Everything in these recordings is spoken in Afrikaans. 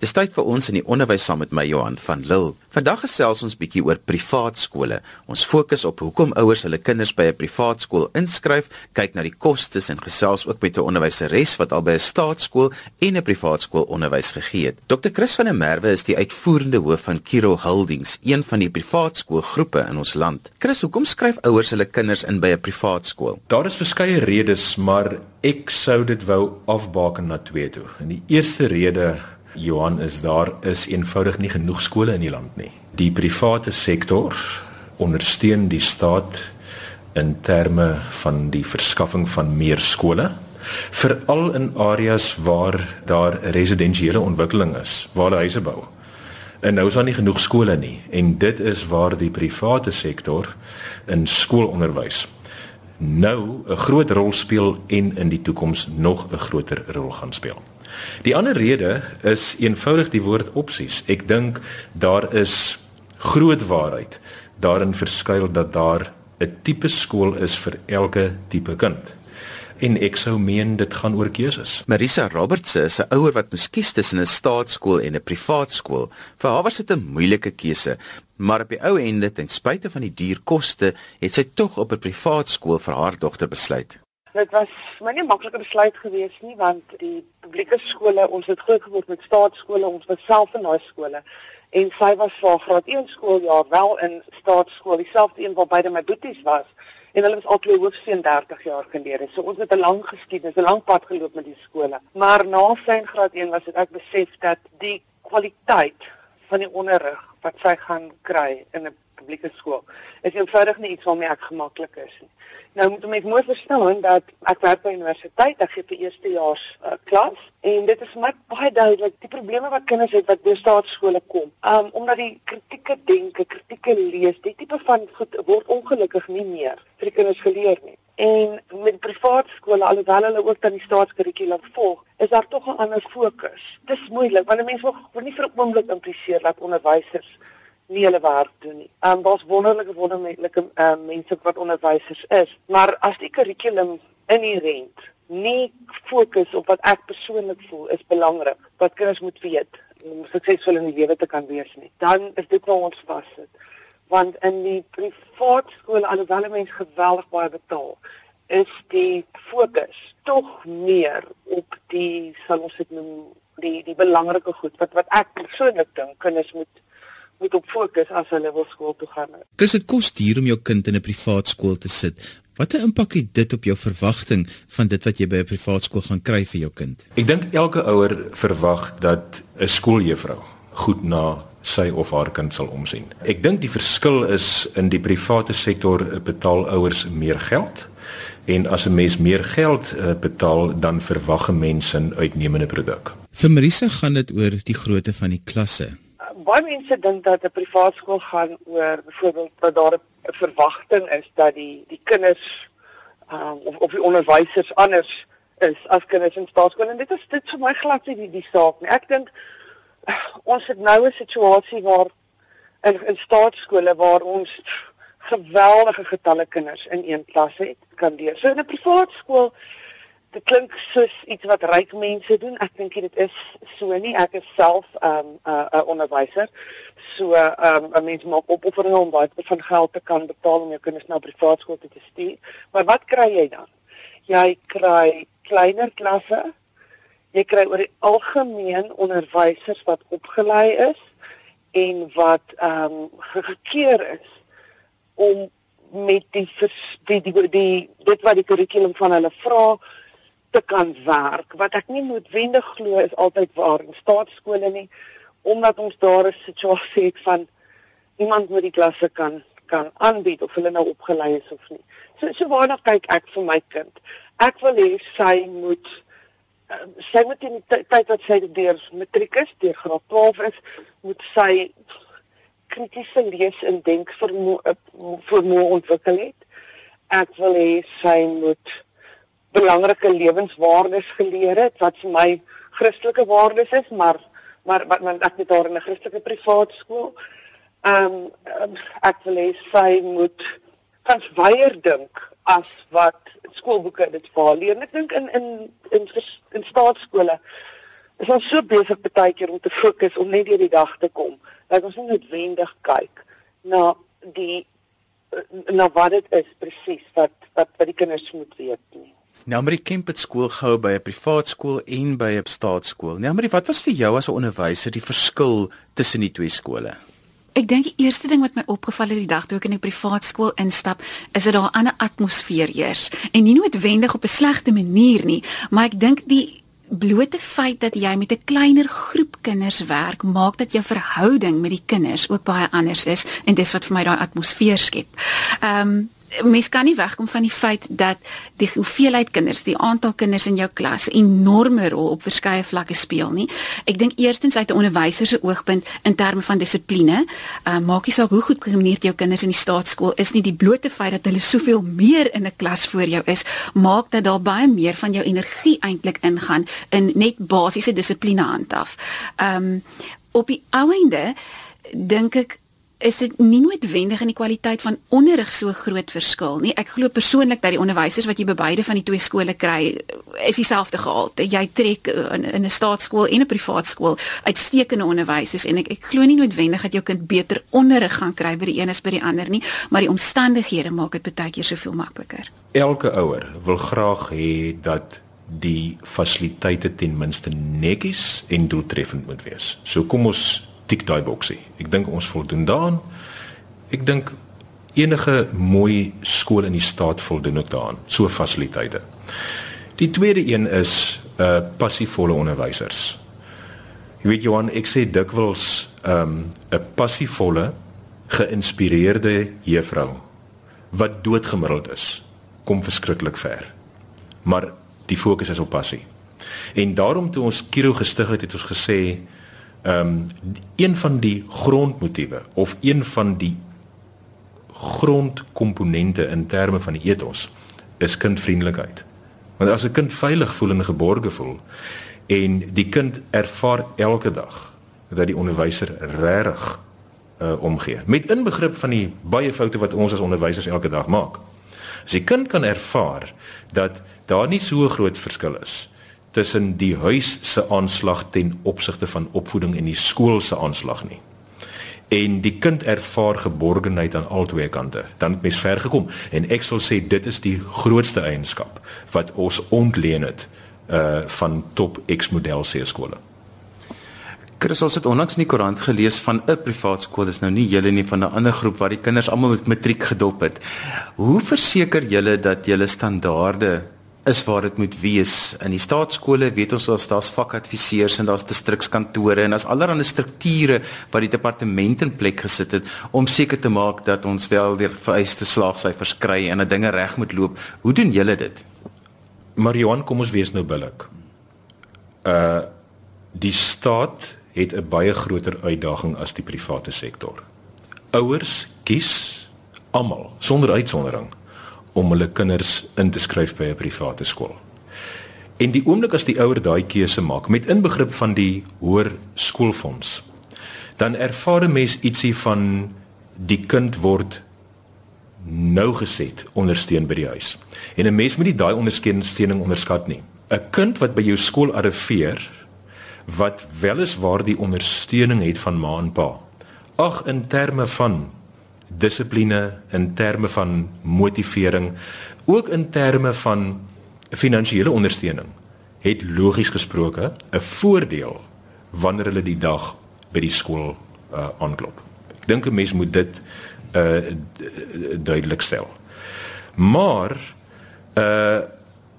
Dis tyd vir ons in die onderwys saam met my Johan van Lille. Vandag gesels ons bietjie oor privaat skole. Ons fokus op hoekom ouers hulle kinders by 'n privaat skool inskryf, kyk na die kostes en gesels ook met 'n onderwyseres wat al by 'n staatskool en 'n privaat skool onderwys gegee het. Dr. Chris van der Merwe is die uitvoerende hoof van Kiro Holdings, een van die privaat skoolgroepe in ons land. Chris, hoekom skryf ouers hulle kinders in by 'n privaat skool? Daar is verskeie redes, maar ek sou dit wou afbaken na twee toe. En die eerste rede Johan is daar is eenvoudig nie genoeg skole in die land nie. Die private sektor ondersteun die staat in terme van die verskaffing van meer skole veral in areas waar daar residensiële ontwikkeling is, waar huise bou. En nou is daar nie genoeg skole nie en dit is waar die private sektor in skoolonderwys nou 'n groot rol speel en in die toekoms nog 'n groter rol gaan speel. Die ander rede is eenvoudig die woord opsies. Ek dink daar is groot waarheid daarin verskuil dat daar 'n tipe skool is vir elke tipe kind. En ek sou meen dit gaan oor keuses. Marisa Roberts is 'n ouer wat moes kies tussen 'n staatskool en 'n privaat skool. Vir haar was dit 'n moeilike keuse, maar op die ou ende ten spyte van die duur koste, het sy tog op 'n privaat skool vir haar dogter besluit. Dit was my nie maklike besluit gewees nie want die publieke skole, ons het groot geword met staatskole, ons was self in daai skole. En sy was vir graad 1 skooljaar wel in staatskool, dieselfde een waar beide my boeties was. En hulle was al twee hoofseun 30 jaar gelede. So ons het 'n lang geskiedenis, 'n lang pad geloop met die skole. Maar na sy graad 1 was dit ek besef dat die kwaliteit van die onderrig wat sy gaan kry in 'n publieke skool is eenvoudig nie iets waarmee ek gemaklik is nie. Nou moet mense mooi verstaan dat ek werk by universiteit, ek gee vir eerstejaars uh, klas en dit is my baie duidelik die probleme wat kinders het wat by staatskole kom. Um omdat die kritieke denke, kritieke lees, die tipe van goed word ongelukkig nie meer vir die kinders geleer nie. En met privaat skole alhoewel hulle ook dan die staatskurrikulum volg, is daar tog 'n ander fokus. Dis moeilik want mense wil nie vir 'n oomblik impliseer dat onderwysers nie hulle werk doen nie. Ehm um, daar's wonderlike wonderlike ehm um, mense wat onderwysers is, maar as die kurrikulum inherent nie fokus op wat ek persoonlik voel is belangrik, wat kinders moet weet om suksesvol in die lewe te kan wees nie, dan is dit waar ons vassit. Want in die privaat skole alhoewel mense geweldig baie betaal, is die fokus tog meer op die sal ons dit noem die die belangrike goed wat wat ek persoonlik dink kinders moet moet op fokus as hulle wil skool toe gaan. Dis dit kos duur om jou kind in 'n privaat skool te sit. Watter impak het dit op jou verwagting van dit wat jy by 'n privaat skool gaan kry vir jou kind? Ek dink elke ouer verwag dat 'n skooljuffrou goed na sy of haar kind sal omsien. Ek dink die verskil is in die private sektor betaal ouers meer geld en as 'n mens meer geld uh, betaal dan verwag 'n mens 'n uitnemende produk. Vir Marisa gaan dit oor die grootte van die klasse baie mense dink dat 'n privaat skool gaan oor byvoorbeeld dat daar 'n verwagting is dat die die kinders um, of of die onderwysers anders is as kinders in staatskole en dit is dit vir my glad nie die, die saak nie. Ek dink ons het nou 'n situasie waar in in staatskole waar ons geweldige getalle kinders in een klas het kan leer. So in 'n privaat skool dit klink soos iets wat ryk mense doen. Ek dink dit is so nie. Ek is self 'n um, 'n uh, uh, onderwyser. So 'n um, mens maak opofferinge om baie van geld te kan betaal om jou kinders na privaat skool te stuur. Maar wat kry jy dan? Jy kry kleiner klasse. Jy kry oor die algemeen onderwysers wat opgelei is en wat ehm um, gekeer is om met die die die, die dit wat die kurrikulum van hulle vra te kan werk wat ek nie noodwendig glo is altyd waar in staatskole nie omdat ons daar 'n situasie het van iemand met die klasse kan kan aanbied of hulle nou opgelei is of nie. So so waarna kyk ek vir my kind? Ek wil hê sy moet uh, sy moet in die tyd wat sy deur matriek is, deur graad 12 is, moet sy kritiese lees en denk vermoë uh, vermoë ontwikkel het. Ek wil hê sy moet belangrike lewenswaardes geleer het wat vir my Christelike waardes is, maar maar wat man ek het daar in 'n Christelike privaat skool. Ehm um, ek wil hê sy moet kans weier dink as wat skoolboeke dit vir leer. Ek dink in in in in staatskole is ons so besig baie keer om te fokus om net deur die dag te kom dat ons nie noodwendig kyk na die na wat dit is presies wat wat wat die kinders moet weet nie. Nou maar die Kemp het skool gehou by 'n privaat skool en by 'n staatskool. Nou maar wat was vir jou as 'n onderwyser die verskil tussen die twee skole? Ek dink die eerste ding wat my opgeval het die dag toe ek in 'n privaat skool instap, is dat daar 'n ander atmosfeer heers. En nie noodwendig op 'n slegte manier nie, maar ek dink die blote feit dat jy met 'n kleiner groep kinders werk, maak dat jou verhouding met die kinders ook baie anders is en dis wat vir my daai atmosfeer skep. Ehm um, mens kan nie wegkom van die feit dat die hoeveelheid kinders, die aantal kinders in jou klas 'n enorme rol op verskeie vlakke speel nie. Ek dink eerstens uit 'n onderwyser se oogpunt in terme van dissipline, uh, maak nie saak hoe goed gekombineerd jou kinders in die staatskool is nie, die blote feit dat hulle soveel meer in 'n klas voor jou is, maak dat daar baie meer van jou energie eintlik ingaan in net basiese dissipline handhaf. Ehm um, op die ou einde dink ek is dit nie noodwendig in die kwaliteit van onderrig so groot verskil nie. Ek glo persoonlik dat die onderwysers wat jy by beide van die twee skole kry, is dieselfde gehalte. Jy trek in, in 'n staatskool en 'n privaat skool uitstekende onderwysers en ek ek glo nie noodwendig dat jou kind beter onderrig gaan kry by die een as by die ander nie, maar die omstandighede maak dit baie keer soveel makliker. Elke ouer wil graag hê dat die fasiliteite ten minste netjies en doeltreffend moet wees. So kom ons tik daai boksie. Ek dink ons voldoen daaraan. Ek dink enige mooi skool in die staat voldoen ook daaraan, so fasiliteite. Die tweede een is uh, passievolle onderwysers. Jy weet Johan, ek sê dikwels um, 'n passievolle, geïnspireerde juffrou wat doodgemiddeld is, kom verskriklik ver. Maar die fokus is op passie. En daarom toe ons Kiro gestig het, het ons gesê ehm um, een van die grondmotiewe of een van die grondkomponente in terme van die ethos is kindvriendelikheid. Want as 'n kind veilig voel en geborge voel en die kind ervaar elke dag dat die onderwyser regtig uh, omgee met inbegrip van die baie foute wat ons as onderwysers elke dag maak. As die kind kan ervaar dat daar nie so groot verskil is tussen die huis se aanslag ten opsigte van opvoeding en die skool se aanslag nie. En die kind ervaar geborgenheid aan albei kante. Dan het mens ver gekom en ek sal sê dit is die grootste eienskap wat ons ontleen het uh van top X model se skole. Chris het onlangs in die koerant gelees van 'n privaat skool, dis nou nie julle nie van 'n ander groep waar die kinders almal met matriek gedop het. Hoe verseker julle dat julle standaarde is waar dit moet wees. In die staatskole weet ons daar's daar's vakadviseurs en daar's distrikskantore en daar's allerlei strukture wat die departement in plek gesit het om seker te maak dat ons wel die vereiste slaagsyfers kry en dat dinge reg moet loop. Hoe doen julle dit? Marion, kom ons wees nou billik. Uh die staat het 'n baie groter uitdaging as die private sektor. Ouers kies almal sonder uitsondering om hulle kinders in te skryf by 'n private skool. En die oomblik as die ouer daai keuse maak met inbegrip van die hoër skoolfonds, dan ervaar 'n mens ietsie van die kind word nou geset ondersteun by die huis. En 'n mens moet nie daai ondersteuning onderskat nie. 'n Kind wat by jou skool arriveer wat weliswaar die ondersteuning het van ma en pa. Ag in terme van dissipline in terme van motivering ook in terme van finansiële ondersteuning het logies gesproke 'n voordeel wanneer hulle die dag by die skool uh, aanklop. Ek dink 'n mens moet dit uh duidelik stel. Maar uh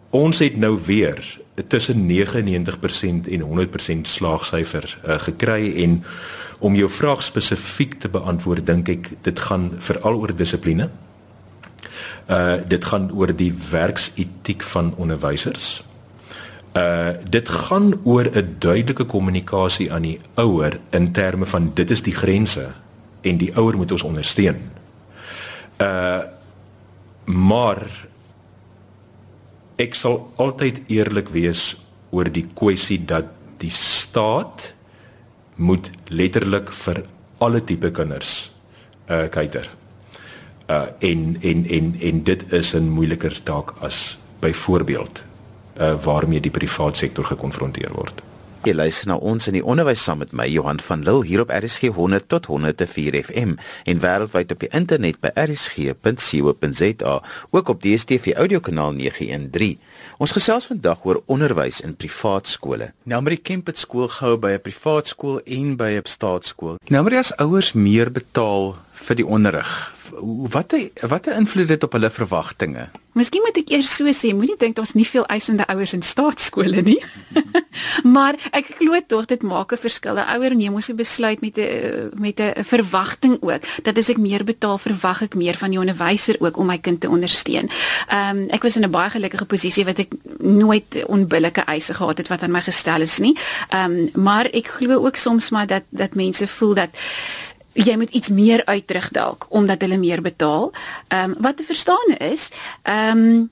ons het nou weer tussen 99% en 100% slaagsyfer uh, gekry en om jou vraag spesifiek te beantwoord dink ek dit gaan veral oor dissipline. Uh dit gaan oor die werksetiek van onderwysers. Uh dit gaan oor 'n duidelike kommunikasie aan die ouer in terme van dit is die grense en die ouer moet ons ondersteun. Uh maar ek sal altyd eerlik wees oor die kwessie dat die staat moet letterlik vir alle tipe kinders uh kyker. Uh en en en en dit is 'n moeiliker taak as byvoorbeeld uh waarmee die privaat sektor gekonfronteer word. Jy luister na ons in die onderwys saam met my Johan van Lille hier op RSG 100 tot 104 FM en wêreldwyd op die internet by rsg.co.za, ook op DStv audiokanaal 913. Ons gesels vandag oor onderwys in privaat skole. Nou maar die Kemp het skool gehou by 'n privaat skool en by 'n staatskool. Nou maar as ouers meer betaal vir die onderrig, wat wat 'n invloed dit op hulle verwagtinge? Miskien moet ek eers so sê, moenie dink daar's nie veel eisende ouers in staatskole nie. maar ek glo tog dit maak 'n verskil. 'n Ouer neem mos 'n besluit met 'n met 'n verwagting ook dat as ek meer betaal, verwag ek meer van die onderwyser ook om my kind te ondersteun. Ehm um, ek was in 'n baie gelukkige posisie wat ek nooit onbillike eise gehad het wat aan my gestel is nie. Ehm um, maar ek glo ook soms maar dat dat mense voel dat jy moet iets meer uitdruk dalk omdat hulle meer betaal. Ehm um, wat te verstaan is, ehm um,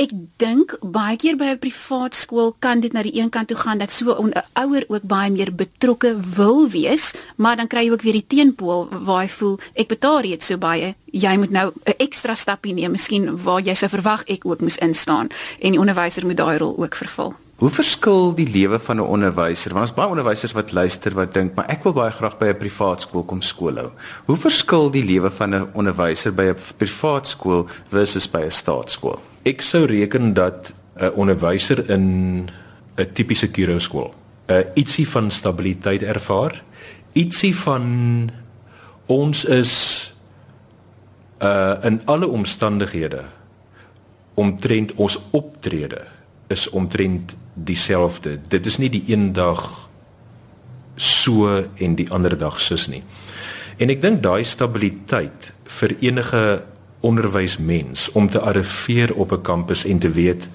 ek dink baie keer by 'n privaat skool kan dit na die een kant toe gaan dat so 'n ouer ook baie meer betrokke wil wees, maar dan kry jy ook weer die teenpool waar hy voel ek betaal reeds so baie, jy moet nou 'n ekstra stapie neem, miskien waar jy sou verwag ek ook moes instaan en die onderwyser moet daai rol ook vervul. Hoe verskil die lewe van 'n onderwyser? Want ons baie onderwysers wat luister wat dink, maar ek wil baie graag by 'n privaat skool kom skoolhou. Hoe verskil die lewe van 'n onderwyser by 'n privaat skool versus by 'n staatskool? Ek sou reken dat 'n onderwyser in 'n tipiese Kiro skool 'n uh, ietsie van stabiliteit ervaar, ietsie van ons is uh in alle omstandighede omtrent ons optrede is omtrent dieselfde. Dit is nie die een dag so en die ander dag sus nie. En ek dink daai stabiliteit vir enige onderwysmens om te arriveer op 'n kampus en te weet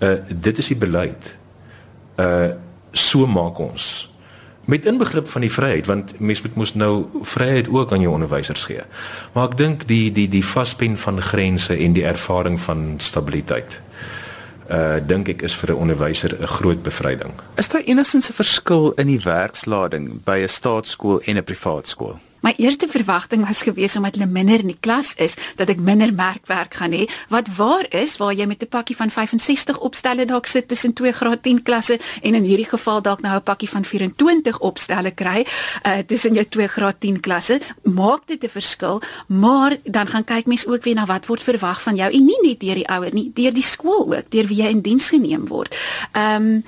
uh dit is die beleid. Uh so maak ons met inbegrip van die vryheid want mens moet mos nou vryheid ook aan jou onderwysers gee. Maar ek dink die die die vaspen van grense en die ervaring van stabiliteit uh dink ek is vir 'n onderwyser 'n groot bevryding. Is daar enigins 'n verskil in die werkslading by 'n staatskool en 'n privaat skool? My eerste verwagting was gewees omdat hulle minder in die klas is, dat ek minder merkwerk gaan hê. Wat waar is waar jy met 'n pakkie van 65 opstelle dalk sit tussen twee graad 10 klasse en in hierdie geval dalk nou 'n pakkie van 24 opstelle kry uh, tussen jou twee graad 10 klasse, maak dit 'n verskil, maar dan gaan kyk mense ook weer na wat word verwag van jou en nie net deur die ouer nie, deur die skool ook, deur wie jy in diens geneem word. Ehm um,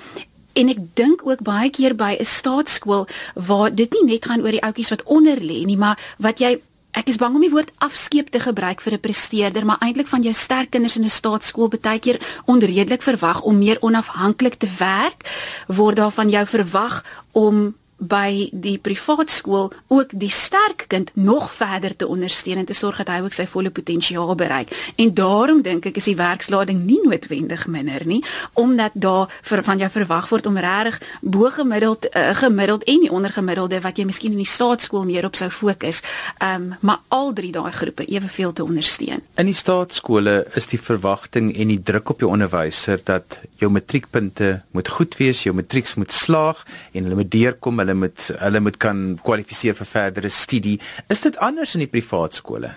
En ek dink ook baie keer by 'n staatskool waar dit nie net gaan oor die ouetjies wat onder lê nie, maar wat jy ek is bang om die woord afskeep te gebruik vir 'n presteerder, maar eintlik van jou sterk kinders in 'n staatskool baie keer onredelik verwag om meer onafhanklik te werk, word daar van jou verwag om by die privaat skool ook die sterk kind nog verder te ondersteun en te sorg dat hy ook sy volle potensiaal bereik. En daarom dink ek is die werkslading nie noodwendig minder nie, omdat daar vir van jou verwag word om regtig bo gemiddeld uh, gemiddeld en die ondergemiddelde wat jy miskien in die staatskool meer op sou fokus, um, maar al drie daai groepe eweveel te ondersteun. In die staatskole is die verwagting en die druk op jou onderwyser dat jou matriekpunte moet goed wees, jou matrieks moet slaag en hulle moet deurkom hulle hulle moet hulle moet kan kwalifiseer vir verdere studie. Is dit anders in die privaat skole?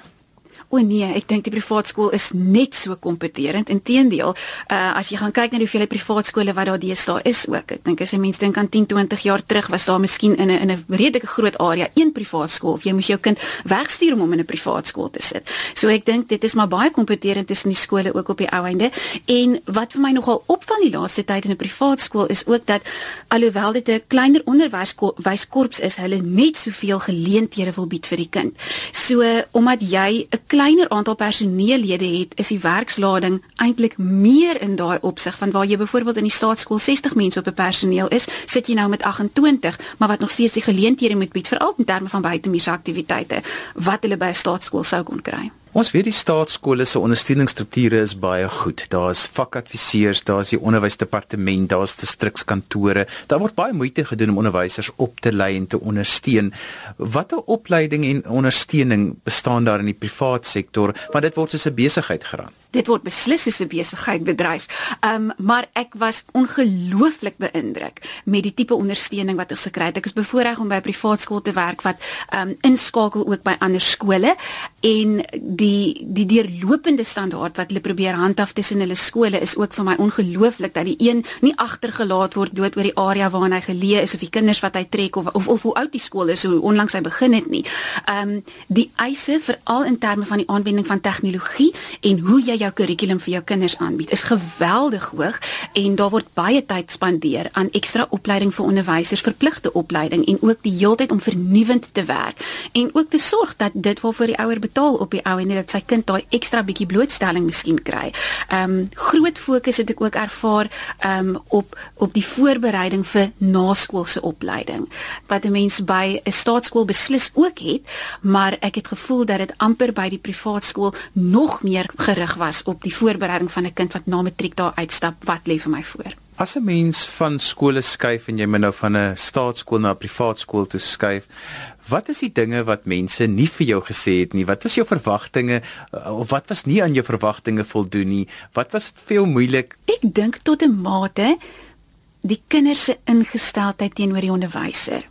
O nee, ek dink die privaat skool is net so kompeterend. Inteendeel, uh as jy gaan kyk na die hoeveelheid privaat skole wat daar deesdae is ook. Ek dink as jy mense dink aan 10, 20 jaar terug was daar miskien in 'n in 'n redelike groot area een privaat skool of jy moet jou kind wegstuur om hom in 'n privaat skool te sit. So ek dink dit is maar baie kompeterend tussen die skole ook op die ou einde. En wat vir my nogal opval die laaste tyd in 'n privaat skool is ook dat alhoewel dit 'n kleiner onderwyskorps is, hulle net soveel geleenthede wil bied vir die kind. So omdat jy 'n kleiner aantal personeellede het, is die werkslading eintlik meer in daai opsig van waar jy byvoorbeeld in die staatskool 60 mense op 'n personeel is, sit jy nou met 28, maar wat nog steeds die geleenthede moet bied veral in terme van buitemuurse aktiwiteite wat hulle by 'n staatskool sou kon kry. Ons weet die staatskole se ondersteuningsstrukture is baie goed. Daar's vakadviseurs, daar's die onderwysdepartement, daar's distrikskantore. Daar word baie moeite gedoen om onderwysers op te lei en te ondersteun. Watter opleiding en ondersteuning bestaan daar in die privaat sektor want dit word soos 'n besigheid geraan? Dit word beslis soos 'n besigheid bedryf. Um maar ek was ongelooflik beïndruk met die tipe ondersteuning wat ons gekry het. Ek is bevoorreg om by 'n privaat skool te werk wat um inskakel ook by ander skole en die die deurlopende standaard wat hulle probeer handhaaf tussen hulle skole is ook vir my ongelooflik dat die een nie agtergelaat word dood oor die area waarin hy geleë is of die kinders wat hy trek of of, of hoe oud die skool is, hoe onlangs hy begin het nie. Um die eise veral in terme van die aanwending van tegnologie en hoe jy jou kurrikulum vir jou kinders aanbied is geweldig hoog en daar word baie tyd spandeer aan ekstra opleiding vir onderwysers, verpligte opleiding en ook die heeltyd om vernuwend te werk en ook te sorg dat dit waarvoor die ouer betaal op die ou en dat sy kind daai ekstra bietjie blootstelling miskien kry. Ehm um, groot fokus het ek ook ervaar ehm um, op op die voorbereiding vir naskoolse opleiding wat 'n mens by 'n staatskool beslis ook het, maar ek het gevoel dat dit amper by die privaat skool nog meer gerig was op die voorbereiding van 'n kind wat na matriek daar uitstap, wat lê vir my voor. As 'n mens van skole skuif en jy moet nou van 'n staatskool na 'n privaat skool toe skuif, wat is die dinge wat mense nie vir jou gesê het nie? Wat is jou verwagtinge uh, of wat was nie aan jou verwagtinge voldoen nie? Wat was vir jou moeilik? Ek dink tot 'n mate die kinders se ingesteldheid teenoor die onderwyser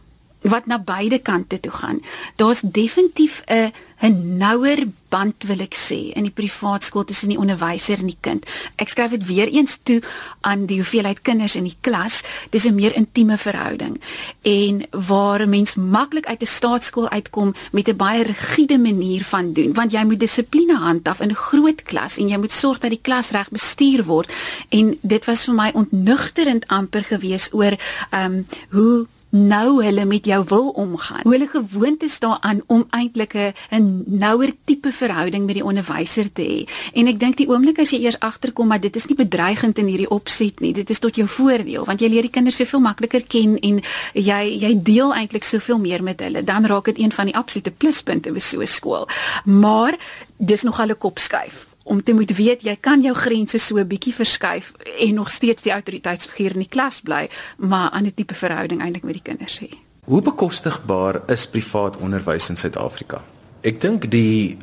wat na beide kante toe gaan. Daar's definitief 'n 'n nouer band wil ek sê in die privaat skool tussen die onderwyser en die kind. Ek skryf dit weer eens toe aan die hoeveelheid kinders in die klas. Dis 'n meer intieme verhouding. En waar 'n mens maklik uit 'n staatskool uitkom met 'n baie rigiede manier van doen, want jy moet dissipline handhaaf in 'n groot klas en jy moet sorg dat die klas reg bestuur word. En dit was vir my ontnugterend amper geweest oor ehm um, hoe nou hulle met jou wil omgaan. Hulle gewoond is daaraan om eintlik 'n nouer tipe verhouding met die onderwyser te hê. En ek dink die oomblik as jy eers agterkom maar dit is nie bedreigend in hierdie opset nie. Dit is tot jou voordeel want jy leer die kinders soveel makliker ken en jy jy deel eintlik soveel meer met hulle. Dan raak dit een van die absolute pluspunte by so 'n skool. Maar dis nog al 'n kopskuif om te moet weet jy kan jou grense so 'n bietjie verskuif en nog steeds die autoriteitsfiguur in die klas bly, maar 'n ander tipe verhouding eintlik met die kinders hê. Hoe bekostigbaar is privaat onderwys in Suid-Afrika? Ek dink die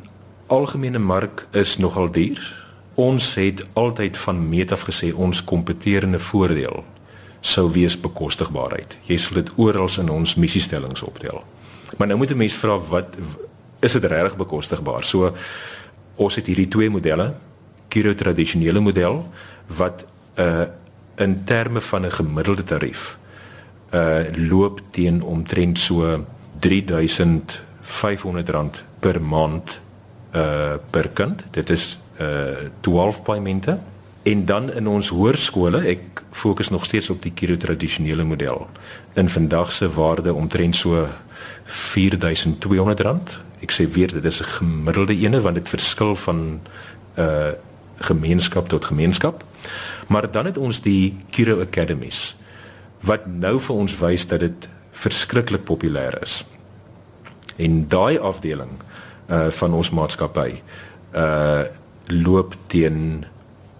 algemene mark is nogal duur. Ons het altyd van meet af gesê ons kompeterende voordeel sou wees bekostigbaarheid. Jy sal dit oral in ons missiestellings optel. Maar nou moet 'n mens vra wat is dit regtig bekostigbaar? So ons het hierdie twee modelle, Kiro tradisionele model wat uh in terme van 'n gemiddelde tarief uh loop teen omtrent so R3500 per maand uh per kind. Dit is uh 12 paaiemente. En dan in ons hoërskole, ek fokus nog steeds op die Kiro tradisionele model. In vandag se waarde omtrent so R4200 ek sê weer dit is 'n gemiddelde ene want dit verskil van 'n uh, gemeenskap tot gemeenskap. Maar dan het ons die Kiro Academies wat nou vir ons wys dat dit verskriklik populêr is. En daai afdeling uh van ons maatskappy uh loop teen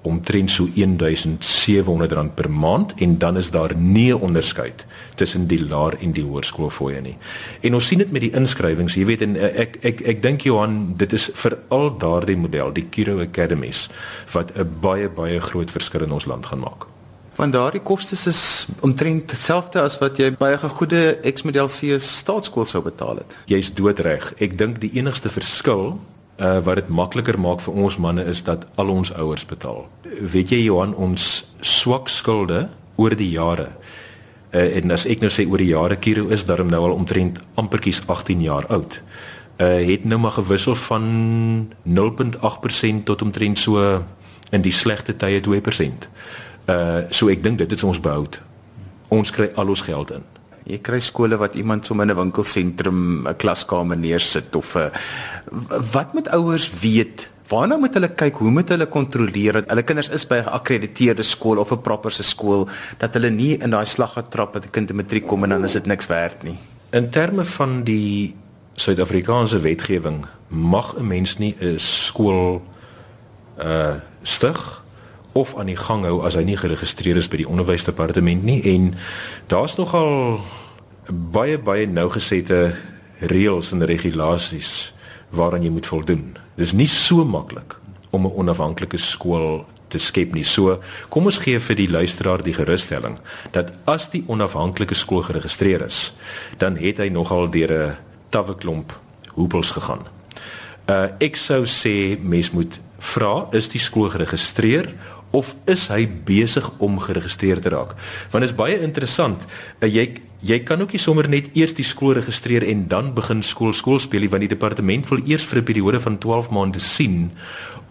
omtrent so R1700 per maand en dan is daar nie 'n onderskeid tussen die laer en die hoërskoolfooie nie. En ons sien dit met die inskrywings, jy weet en eh, ek ek ek dink Johan, dit is veral daardie model, die Kiro Academies wat 'n baie baie groot verskil in ons land gaan maak. Want daardie kostes is omtrent dieselfde as wat jy by 'n goeie X-model C staatskool sou betaal het. Jy's doodreg. Ek dink die enigste verskil uh, wat dit makliker maak vir ons manne is dat al ons ouers betaal. Weet jy Johan, ons swak skulde oor die jare. Uh, en as ek nou sê oor die jare Kiro is daarom nou al omtrent amperkies 18 jaar oud. Uh het nou maar gewissel van 0.8% tot omtrent so in die slegte tye 2%. Uh so ek dink dit is ons behou. Ons kry al ons geld in. Jy kry skole wat iemand sommer in 'n winkelsentrum 'n klaskamer neersit of 'n wat moet ouers weet? Waarna moet hulle kyk? Hoe moet hulle kontroleer dat hulle kinders is by 'n geakkrediteerde skool of 'n proper se skool dat hulle nie in daai slag getrap het 'n kind in matriek kom en dan is dit niks werd nie. In terme van die Suid-Afrikaanse wetgewing mag 'n mens nie 'n skool uh stig of aan die gang hou as hy nie geregistreer is by die onderwysdepartement nie en daar's nogal baie baie nougesette reëls en regulasies waaraan jy moet voldoen. Dis nie so maklik om 'n onafhanklike skool te skep nie. So, kom ons gee vir die luisteraar die gerusstelling dat as die onafhanklike skool geregistreer is, dan het hy nogal deur 'n tawwe klomp hoepels gegaan. Uh ek sou sê mens moet vra is die skool geregistreer of is hy besig om geregistreer te raak? Want dit is baie interessant. Uh, jy jy kan ook nie sommer net eers die skool registreer en dan begin skool skool speel nie want die departement wil eers vir 'n periode van 12 maande sien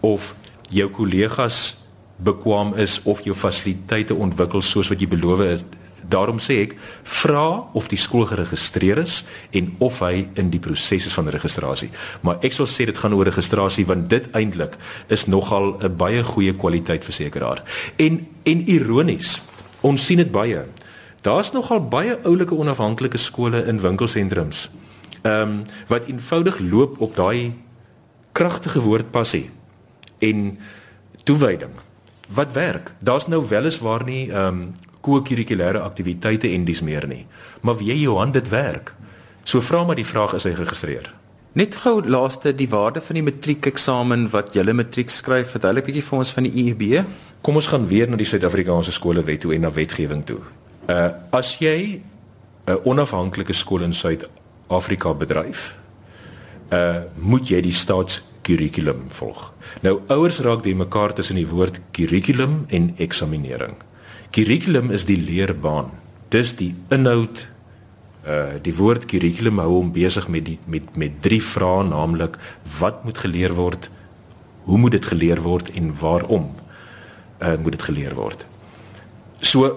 of jou kollegas bekwam is of jou fasiliteite ontwikkel soos wat jy beloof het. Daarom sê ek vra of die skool geregistreer is en of hy in die proses is van registrasie. Maar ek sal sê dit gaan oor registrasie want dit eintlik is nogal 'n baie goeie kwaliteit versekeraar. En en ironies, ons sien dit baie. Daar's nogal baie oulike onafhanklike skole in winkelsentrums. Ehm um, wat eenvoudig loop op daai kragtige woord passie en toewyding wat werk. Daar's nou weliswaar nie ehm um, ko-kurrikulêre aktiwiteite en dis meer nie. Maar wie Johan dit werk. So vra maar die vraag is hy geregistreer. Net gou laaste die waarde van die matriekeksamen wat julle matriek skryf, 'n bietjie vir ons van die EUB. Kom ons gaan weer na die Suid-Afrikaanse skole wet toe en na wetgewing toe. Uh as jy 'n onafhanklike skool in Suid-Afrika bedryf, uh moet jy die staats kurrikulum volg. Nou ouers raak die mekaar tussen die woord kurrikulum en eksaminering. Kurrikulum is die leerbaan. Dis die inhoud uh die woord kurrikulum hou hom besig met die met met drie vrae naamlik wat moet geleer word? Hoe moet dit geleer word en waarom uh moet dit geleer word? So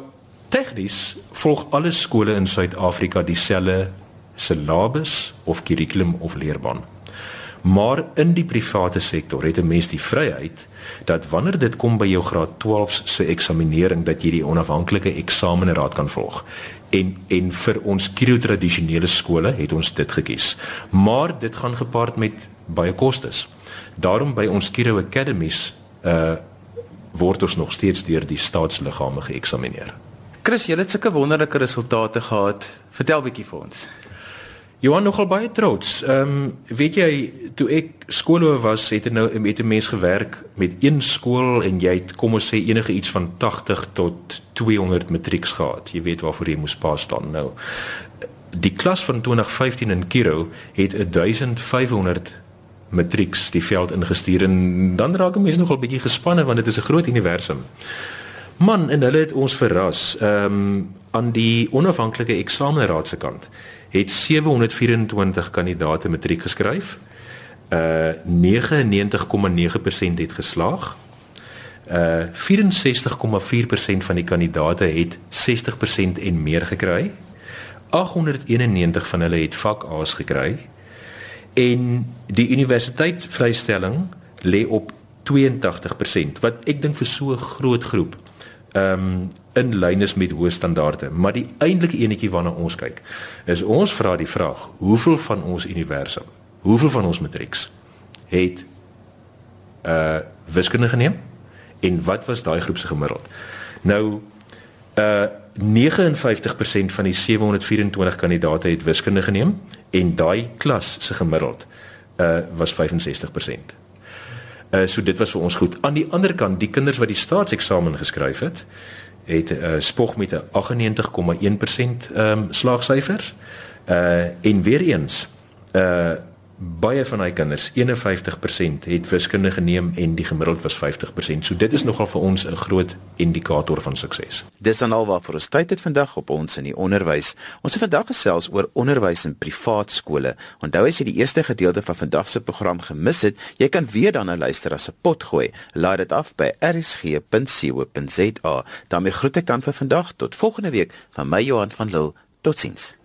tegnies volg alle skole in Suid-Afrika dieselfde syllabus of kurrikulum of leerbaan. Maar in die private sektor het 'n mens die vryheid dat wanneer dit kom by jou graad 12 se eksaminering dat jy die onafhanklike eksamenraad kan volg. En en vir ons kiro tradisionele skole het ons dit gekies. Maar dit gaan gepaard met baie kostes. Daarom by ons Kiro Academies uh word ons nog steeds deur die staatsliggame geëksamineer. Chris, jy het sulke wonderlike resultate gehad. Vertel bietjie vir ons. Johan nogal baie trots. Ehm um, weet jy toe ek skoolhoof was, het ek nou met 'n mens gewerk met een skool en jy het kom ons sê enige iets van 80 tot 200 matrieks gehad. Jy weet waarvoor jy moes pas staan. Nou die klas van 2015 in Kiro het 1500 matrieks die veld ingestuur en dan raak mense nogal bietjie gespanne want dit is 'n groot universum. Man en hulle het ons verras. Ehm um, aan die onafhanklike eksamenraad se kant het 724 kandidaate matriek geskryf. Uh 99,9% het geslaag. Uh 64,4% van die kandidaate het 60% en meer gekry. 891 van hulle het vak A's gekry. En die universiteit vrystelling lê op 82% wat ek dink vir so 'n groot groep ehm um, in lyn is met hoë standaarde, maar die eintlike enetjie waarna ons kyk, is ons vra die vraag, hoeveel van ons universum, hoeveel van ons matrieks het uh wiskunde geneem en wat was daai groep se gemiddeld? Nou uh 59% van die 724 kandidate het wiskunde geneem en daai klas se gemiddeld uh was 65%. Uh so dit was vir ons goed. Aan die ander kant, die kinders wat die staatseksamen geskryf het, het uh spog met 'n 98,1% ehm um, slaagsyfer. Uh en weer eens, uh baie van hy kinders 51% het wiskunde geneem en die gemiddeld was 50%. So dit is nogal vir ons 'n groot indikator van sukses. Dis dan alwaar vir ons tyd het vandag op ons in die onderwys. Ons het vandag gesels oor onderwys in privaat skole. Onthou as jy die eerste gedeelte van vandag se program gemis het, jy kan weer dan 'n luister as 'n pot gooi. Laai dit af by rsg.co.za. daarmee groet ek dan vir vandag tot volgende week van my Johan van Lille. Totsiens.